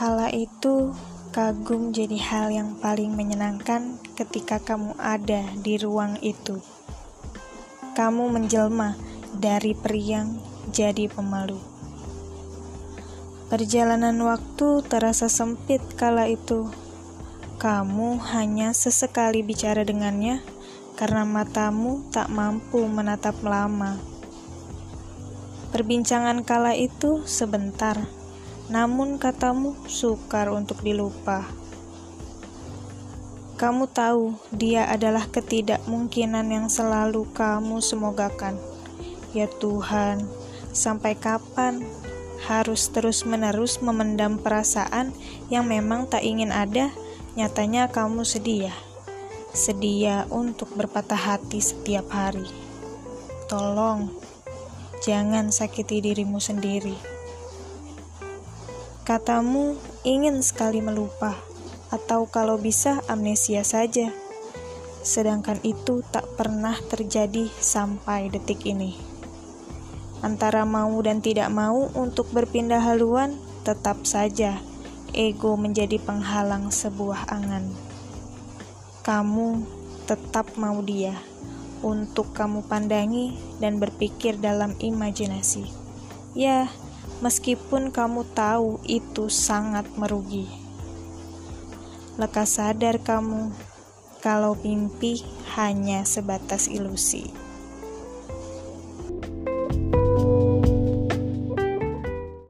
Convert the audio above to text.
Kala itu, kagum jadi hal yang paling menyenangkan ketika kamu ada di ruang itu. Kamu menjelma dari periang jadi pemalu. Perjalanan waktu terasa sempit kala itu. Kamu hanya sesekali bicara dengannya karena matamu tak mampu menatap lama. Perbincangan kala itu sebentar namun katamu sukar untuk dilupa. Kamu tahu dia adalah ketidakmungkinan yang selalu kamu semogakan. Ya Tuhan, sampai kapan harus terus-menerus memendam perasaan yang memang tak ingin ada? Nyatanya kamu sedia. Sedia untuk berpatah hati setiap hari. Tolong, jangan sakiti dirimu sendiri. Katamu ingin sekali melupa, atau kalau bisa amnesia saja. Sedangkan itu tak pernah terjadi sampai detik ini. Antara mau dan tidak mau untuk berpindah haluan, tetap saja ego menjadi penghalang sebuah angan. Kamu tetap mau dia untuk kamu pandangi dan berpikir dalam imajinasi. Ya, meskipun kamu tahu itu sangat merugi. Lekas sadar kamu kalau mimpi hanya sebatas ilusi.